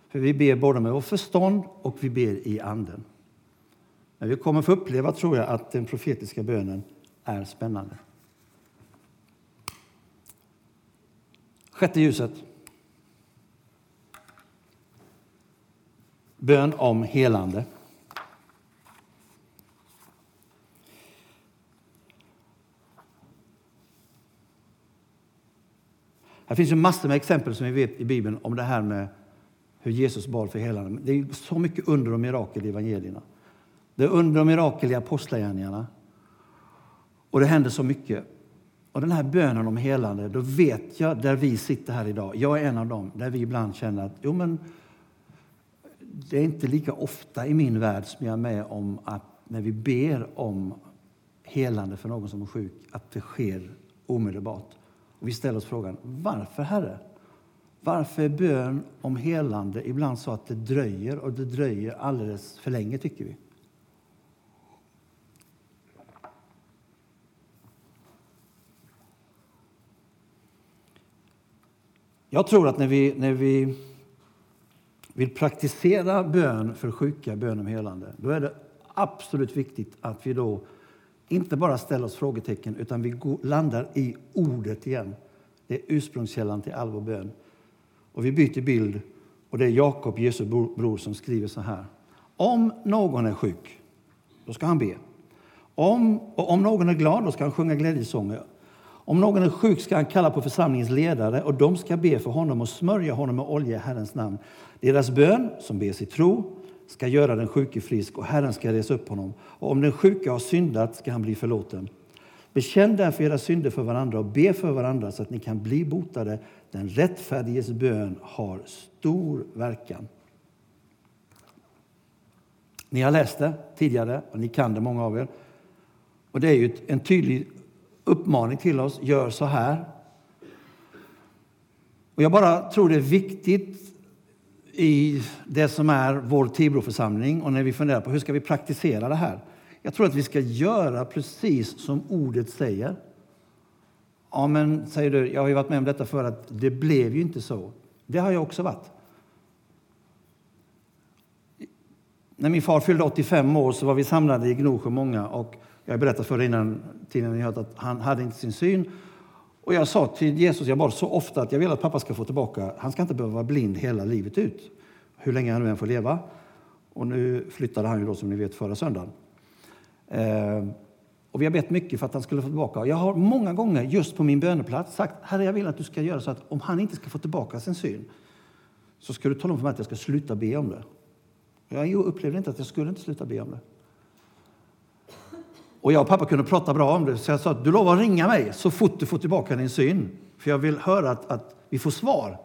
För vi ber både med vårt förstånd och vi ber i anden. Men vi kommer få uppleva, tror jag, att den profetiska bönen är spännande. Sjätte ljuset. Bön om helande. Det finns ju massor med exempel som vi vet i Bibeln om det här med hur Jesus bad för helande. Det är så mycket under och mirakel i evangelierna. Det är under och mirakel i apostlagärningarna. Och det händer så mycket. Och den här bönen om helande, då vet jag där vi sitter här idag, jag är en av dem, där vi ibland känner att jo men, det är inte lika ofta i min värld som jag är med om att när vi ber om helande för någon som är sjuk, att det sker omedelbart. Och vi ställer oss frågan, varför Herre? Varför är bön om helande ibland så att det dröjer och det dröjer alldeles för länge tycker vi? Jag tror att när vi, när vi vill praktisera bön för sjuka, bön om helande, då är det absolut viktigt att vi då inte bara ställer oss frågetecken utan vi går, landar i ordet igen. Det är ursprungskällan till all vår bön. Och vi byter bild och det är Jakob, Jesu bror, bror, som skriver så här. Om någon är sjuk, då ska han be. Om, och om någon är glad, då ska han sjunga glädjesånger. Om någon är sjuk ska han kalla på församlingens ledare och de ska be för honom och smörja honom med olja i Herrens namn. Deras bön, som bes i tro, ska göra den sjuke frisk och Herren ska resa upp honom. Och om den sjuke har syndat ska han bli förlåten. Bekänn därför era synder för varandra och be för varandra så att ni kan bli botade. Den rättfärdiges bön har stor verkan. Ni har läst det tidigare och ni kan det, många av er. Och det är ju en tydlig uppmaning till oss, gör så här. Och jag bara tror det är viktigt i det som är vår Tibroförsamling och när vi funderar på hur ska vi praktisera det här. Jag tror att vi ska göra precis som ordet säger. Ja, men säger du, jag har ju varit med om detta för att det blev ju inte så. Det har jag också varit. När min far fyllde 85 år så var vi samlade i Gnosjö många och jag har berättat för er innan tiden ni hört att han hade inte sin syn. Och jag sa till Jesus, jag bad så ofta att jag vill att pappa ska få tillbaka, han ska inte behöva vara blind hela livet ut. Hur länge han nu än får leva. Och nu flyttade han ju då som ni vet förra söndagen. Eh, och vi har bett mycket för att han skulle få tillbaka. Jag har många gånger just på min böneplats sagt, Herre jag vill att du ska göra så att om han inte ska få tillbaka sin syn så ska du tala om för mig att jag ska sluta be om det. Jag upplevde inte att jag skulle inte sluta be om det. Och jag och pappa kunde prata bra om det, så jag sa att du lovar att ringa mig så fort du får tillbaka din syn. För jag vill höra att, att vi får svar.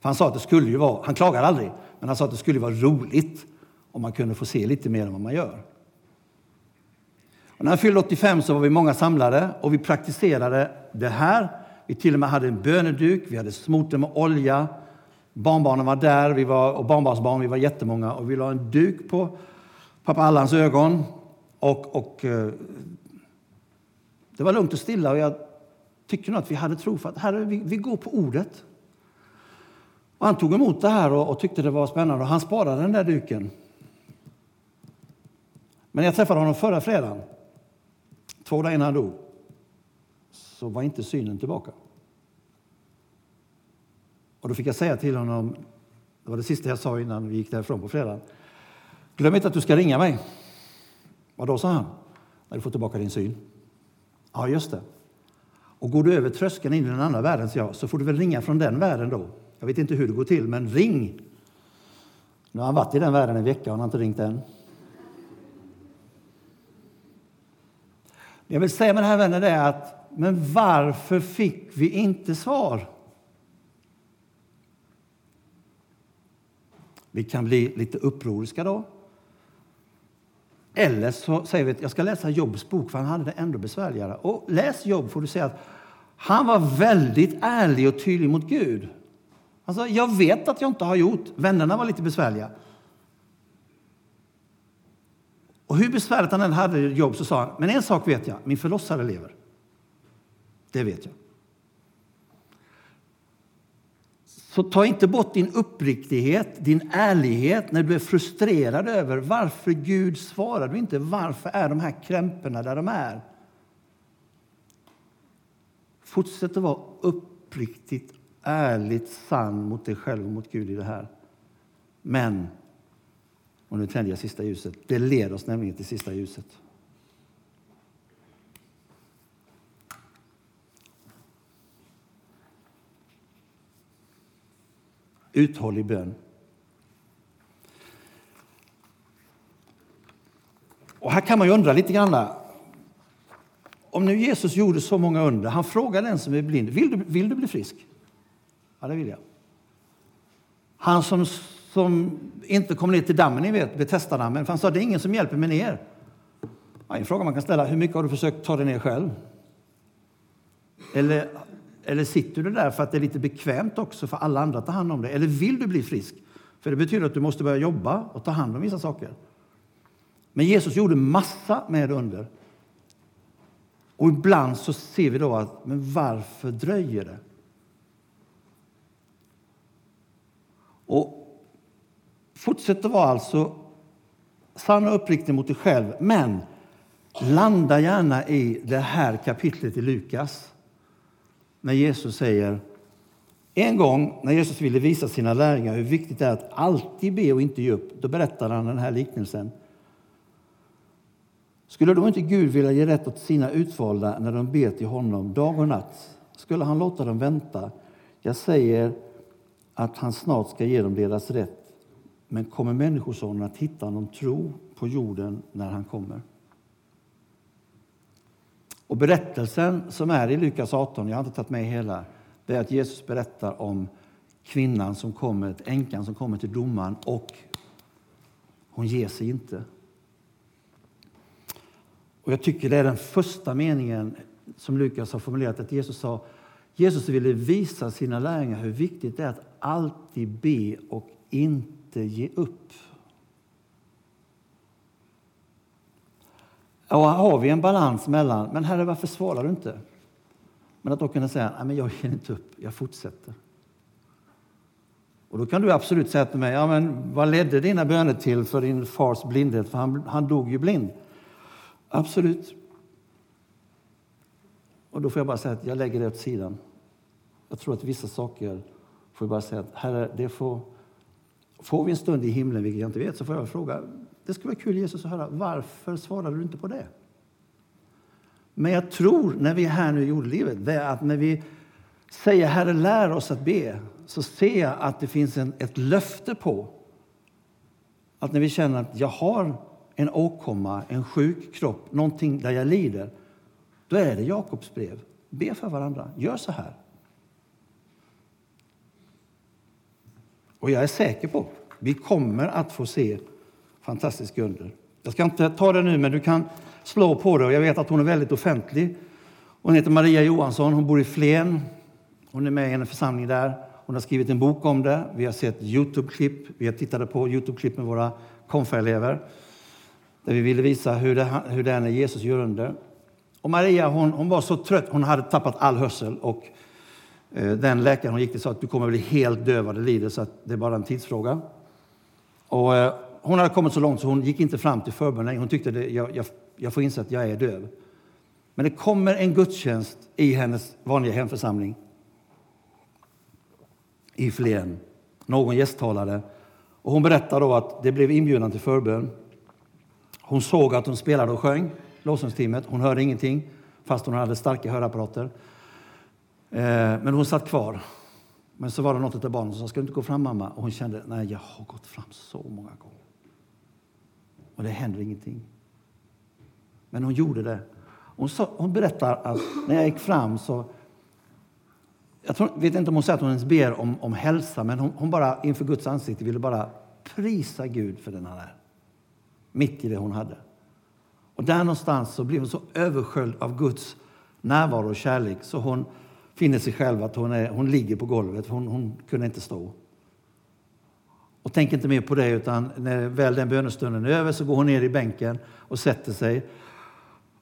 För han sa att det skulle ju vara, han klagar aldrig, men han sa att det skulle vara roligt om man kunde få se lite mer än vad man gör. Och när han fyllde 85 så var vi många samlade och vi praktiserade det här. Vi till och med hade en böneduk, vi hade smort det med olja. Barnbarnen var där, vi var, och barnbarnsbarn, vi var jättemånga. Och vi la en duk på pappa Allans ögon. Och, och eh, det var lugnt och stilla och jag tycker nog att vi hade tro för att herre, vi, vi går på ordet. Och han tog emot det här och, och tyckte det var spännande och han sparade den där duken. Men när jag träffade honom förra fredagen, två dagar innan han dog, så var inte synen tillbaka. Och då fick jag säga till honom, det var det sista jag sa innan vi gick därifrån på fredagen. Glöm inte att du ska ringa mig. Vad då, sa han, när du får tillbaka din syn. Ja, just det. Och går du över tröskeln in i den andra världen, så, jag, så får du väl ringa från den världen då. Jag vet inte hur det går till, men ring. Nu har han varit i den världen en vecka och han har inte ringt än. Jag vill säga med det här vänner är att, men varför fick vi inte svar? Vi kan bli lite upproriska då. Eller så säger vi att jag ska läsa Jobs bok, för han hade det ändå besvärligare. Och läs Jobb får du se att han var väldigt ärlig och tydlig mot Gud. Alltså, jag vet att jag inte har gjort. Vännerna var lite besvärliga. Och hur besvärligt han än hade jobb så sa han, men en sak vet jag, min förlossare lever. Det vet jag. Så ta inte bort din uppriktighet, din ärlighet när du är frustrerad över varför Gud svarar du inte. Varför är de här krämporna där de är? Fortsätt att vara uppriktigt, ärligt sann mot dig själv och mot Gud i det här. Men, och nu tänder jag sista ljuset, det leder oss nämligen till sista ljuset. Uthållig bön. Och här kan man ju undra lite grann. Om nu Jesus gjorde så många under, han frågar den som är blind, vill du, vill du bli frisk? Ja, det vill jag. Han som som inte kom ner till dammen, ni vet, Betestadammen. För han sa, det är ingen som hjälper mig ner. Ja, en fråga man kan ställa, hur mycket har du försökt ta dig ner själv? Eller, eller sitter du där för att det är lite bekvämt också för alla andra att ta hand om dig? Eller vill du bli frisk? För det betyder att du måste börja jobba och ta hand om vissa saker. Men Jesus gjorde massa med under. Och ibland så ser vi då att, men varför dröjer det? Och fortsätt att vara alltså sann och uppriktig mot dig själv, men landa gärna i det här kapitlet i Lukas när Jesus säger en gång när Jesus ville visa sina lärjungar hur viktigt det är att alltid be och inte ge upp, då berättar han den här liknelsen. Skulle då inte Gud vilja ge rätt åt sina utvalda när de ber till honom dag och natt? Skulle han låta dem vänta? Jag säger att han snart ska ge dem deras rätt. Men kommer Människosonen att hitta någon tro på jorden när han kommer? Och berättelsen som är i Lukas 18, jag har inte tagit med hela, det är att Jesus berättar om kvinnan som kommer, änkan som kommer till domaren och hon ger sig inte. Och jag tycker det är den första meningen som Lukas har formulerat att Jesus sa Jesus ville visa sina lärjungar hur viktigt det är att alltid be och inte ge upp. Och har vi en balans mellan, men Herre varför svarar du inte? Men att då kunna säga, nej men jag ger inte upp, jag fortsätter. Och då kan du absolut säga till mig, ja men vad ledde dina böner till för din fars blindhet? För han, han dog ju blind. Absolut. Och då får jag bara säga att jag lägger det åt sidan. Jag tror att vissa saker får jag bara säga att Herre, det får, får vi en stund i himlen, vilket jag inte vet, så får jag fråga. Det skulle vara kul Jesus att höra, varför svarade du inte på det? Men jag tror, när vi är här nu i jordlivet, det är att när vi säger Herre, lär oss att be, så ser jag att det finns en, ett löfte på att när vi känner att jag har en åkomma, en sjuk kropp, någonting där jag lider, då är det Jakobs brev. Be för varandra. Gör så här. Och jag är säker på vi kommer att få se Fantastisk under. Jag ska inte ta det nu, men du kan slå på det. Och jag vet att hon är väldigt offentlig. Hon heter Maria Johansson, hon bor i Flen. Hon är med i en församling där. Hon har skrivit en bok om det. Vi har sett Youtube-klipp. Vi har tittat på Youtube-klipp med våra konfaelever där vi ville visa hur det, hur det är när Jesus gör under. Och Maria hon, hon var så trött, hon hade tappat all hörsel. Och eh, den läkaren hon gick till sa att du kommer bli helt döv vad det lider, så att det är bara en tidsfråga. Och, eh, hon hade kommit så långt så hon gick inte fram till förbön längre. Hon tyckte att jag, jag, jag får inse att jag är döv. Men det kommer en gudstjänst i hennes vanliga hemförsamling i Flen. Någon gästtalare. Och hon berättar då att det blev inbjudan till förbön. Hon såg att hon spelade och sjöng, lovsångsteamet. Hon hörde ingenting, fast hon hade starka hörapparater. Eh, men hon satt kvar. Men så var det något av barnen som sa, ska du inte gå fram mamma? Och hon kände, nej jag har gått fram så många gånger. Och det händer ingenting. Men hon gjorde det. Hon, sa, hon berättar att när jag gick fram så jag tror, vet inte om hon säger att hon ens ber om, om hälsa, men hon, hon, bara inför Guds ansikte ville bara prisa Gud för den han är. Mitt i det hon hade. Och där någonstans så blev hon så översköljd av Guds närvaro och kärlek så hon finner sig själv att hon, är, hon ligger på golvet. Hon, hon kunde inte stå. Och tänker inte mer på det, utan när väl den bönestunden är över så går hon ner i bänken och sätter sig.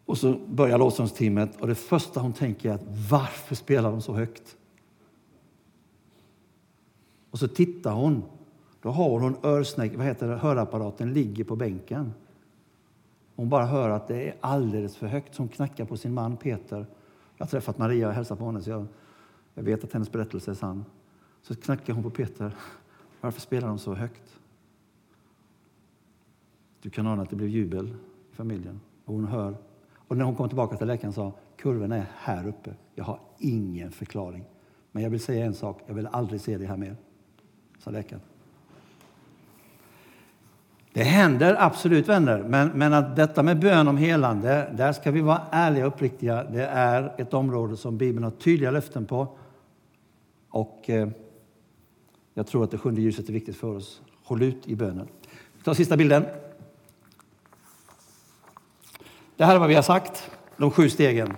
Och så börjar lovsångsteamet och det första hon tänker är att varför spelar de så högt? Och så tittar hon. Då har hon örsnäck, vad heter det, hörapparaten ligger på bänken. Hon bara hör att det är alldeles för högt. Så hon knackar på sin man Peter. Jag har träffat Maria och hälsat på henne så jag, jag vet att hennes berättelse är sann. Så knackar hon på Peter. Varför spelar de så högt? Du kan ana att det blev jubel i familjen. Och hon hör. Och när hon kom tillbaka till läkaren sa kurvan är här uppe. Jag har ingen förklaring. Men jag vill säga en sak. Jag vill aldrig se det här mer sa läkaren. Det händer absolut, vänner, men, men att detta med bön om helande, där ska vi vara ärliga och uppriktiga. Det är ett område som Bibeln har tydliga löften på. Och eh, jag tror att det sjunde ljuset är viktigt för oss. Håll ut i bönen. Vi tar sista bilden. Det här är vad vi har sagt, de sju stegen.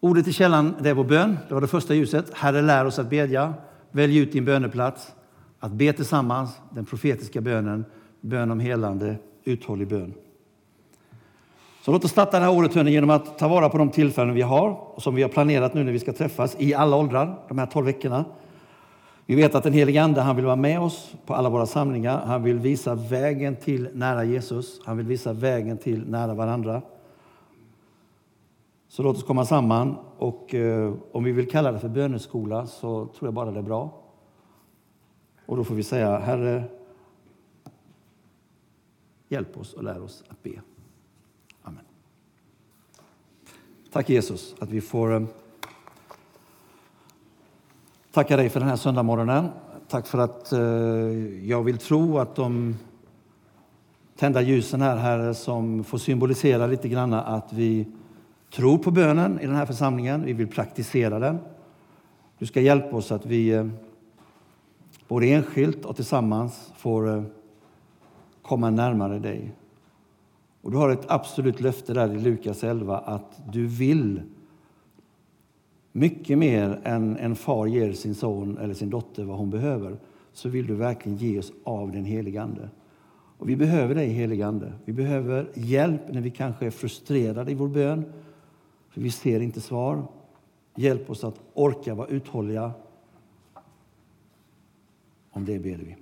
Ordet i källan, det är vår bön. Det var det första ljuset. Herre, lär oss att bedja. Välj ut din böneplats. Att be tillsammans, den profetiska bönen, bön om helande, uthållig bön. Så låt oss starta det här året hörni, genom att ta vara på de tillfällen vi har och som vi har planerat nu när vi ska träffas i alla åldrar, de här tolv veckorna. Vi vet att den helige Ande han vill vara med oss på alla våra samlingar. Han vill visa vägen till nära Jesus. Han vill visa vägen till nära varandra. Så låt oss komma samman och eh, om vi vill kalla det för böneskola så tror jag bara det är bra. Och då får vi säga Herre, hjälp oss och lär oss att be. Amen. Tack Jesus att vi får eh, tacka dig för den här söndagmorgonen. Tack för att eh, jag vill tro att de tända ljusen här, Herre, som får symbolisera lite grann att vi tror på bönen i den här församlingen. Vi vill praktisera den. Du ska hjälpa oss att vi eh, både enskilt och tillsammans får eh, komma närmare dig. Och du har ett absolut löfte där i Lukas 11 att du vill mycket mer än en far ger sin son eller sin dotter vad hon behöver så vill du verkligen ge oss av den helige Ande. Och vi behöver dig, helige Ande. Vi behöver hjälp när vi kanske är frustrerade i vår bön för vi ser inte svar. Hjälp oss att orka vara uthålliga. Om det ber vi.